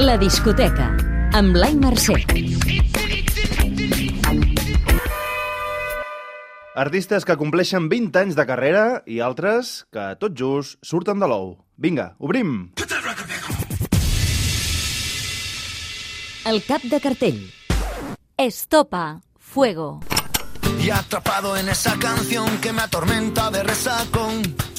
La discoteca, amb Blai Mercè. Artistes que compleixen 20 anys de carrera i altres que tot just surten de l'ou. Vinga, obrim! El cap de cartell. Estopa, fuego. Y atrapado en esa canción que me atormenta de resacón.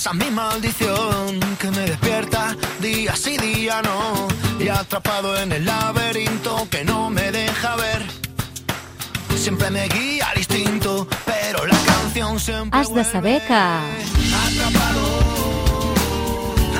Esa mi maldición que me despierta día sí día no. Y atrapado en el laberinto que no me deja ver. Siempre me guía al instinto, pero la canción siempre. Has de saber que... Atrapado,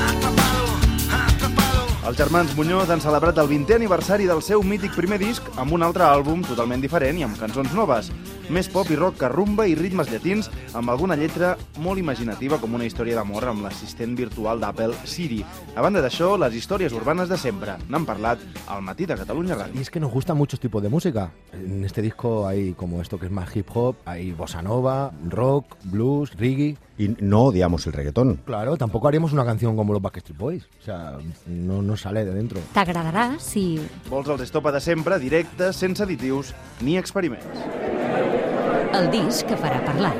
atrapado, atrapado. Els germans Muñoz han celebrat el 20è aniversari del seu mític primer disc amb un altre àlbum totalment diferent i amb cançons noves. Més pop i rock que rumba i ritmes llatins amb alguna lletra molt imaginativa com una història d'amor amb l'assistent virtual d'Apple Siri. A banda d'això, les històries urbanes de sempre. N'han parlat al matí de Catalunya Y Ràdio. es que nos gustan muchos tipos de música. En este disco hay como esto que es más hip hop, hay bossa nova, rock, blues, reggae. Y no odiamos el reggaetón. Claro, tampoco haríamos una canción como los Backstreet Boys. O sea, no, no sale de dentro. T'agradarà si... Vols els estopa de sempre, directes, sense additius ni experiments. El disc que farà parlar.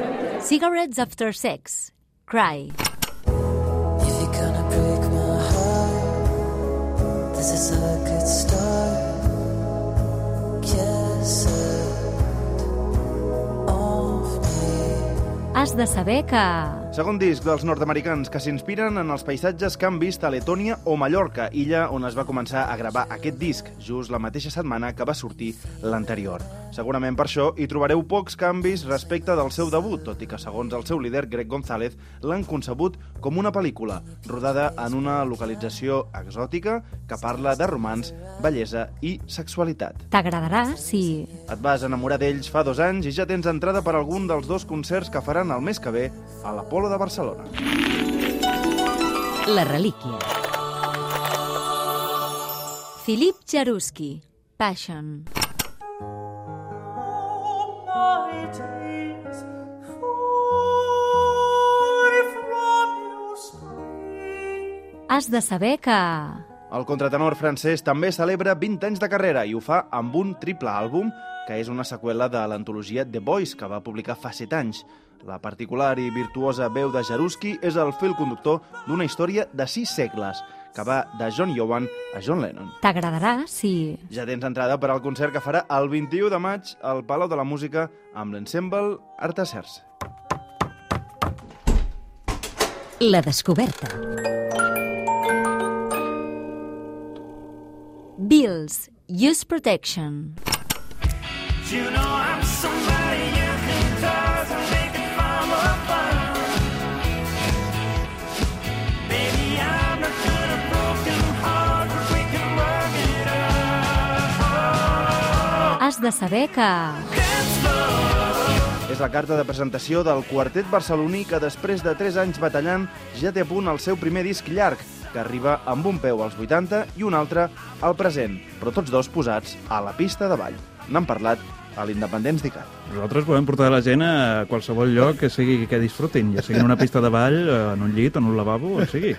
Cigarettes After Sex. Cry. If you're gonna break my heart, this is how it could start. Kiss it off me. Has de saber que... Segon disc dels nord-americans que s'inspiren en els paisatges que han vist a Letònia o Mallorca, illa on es va començar a gravar aquest disc, just la mateixa setmana que va sortir l'anterior. Segurament per això hi trobareu pocs canvis respecte del seu debut, tot i que, segons el seu líder, Greg González, l'han concebut com una pel·lícula, rodada en una localització exòtica que parla de romans, bellesa i sexualitat. T'agradarà si... Et vas enamorar d'ells fa dos anys i ja tens entrada per algun dels dos concerts que faran el mes que ve a l'Apolo de Barcelona. La relíquia. Filip Jaruski. Passion. Has de saber que... El contratenor francès també celebra 20 anys de carrera i ho fa amb un triple àlbum que és una seqüela de l'antologia The Voice que va publicar fa 7 anys. La particular i virtuosa veu de Jaruski és el fil conductor d'una història de 6 segles que va de John Yowan a John Lennon. T'agradarà si... Ja tens entrada per al concert que farà el 21 de maig al Palau de la Música amb l'ensemble Artasers. La descoberta. Bills. Use protection. You know I'm somebody De saber que... És la carta de presentació del quartet barceloní que després de 3 anys batallant ja té a punt el seu primer disc llarg, que arriba amb un peu als 80 i un altre al present, però tots dos posats a la pista de ball. N'han parlat a l'Independents d'ICAT. Nosaltres podem portar la gent a qualsevol lloc que sigui que disfrutin, ja sigui en una pista de ball, en un llit, en un lavabo, on sigui.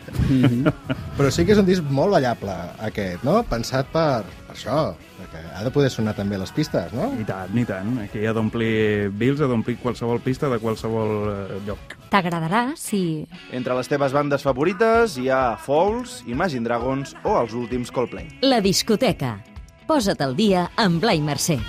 Però sí que és un disc molt ballable, aquest, no? Pensat per, per això, perquè ha de poder sonar també a les pistes, no? I tant, i tant. Aquí ha d'omplir bills, ha d'omplir qualsevol pista de qualsevol eh, lloc. T'agradarà si... Entre les teves bandes favorites hi ha Falls, Imagine Dragons o els últims Coldplay. La discoteca. Posa't al dia amb Blai Mercè.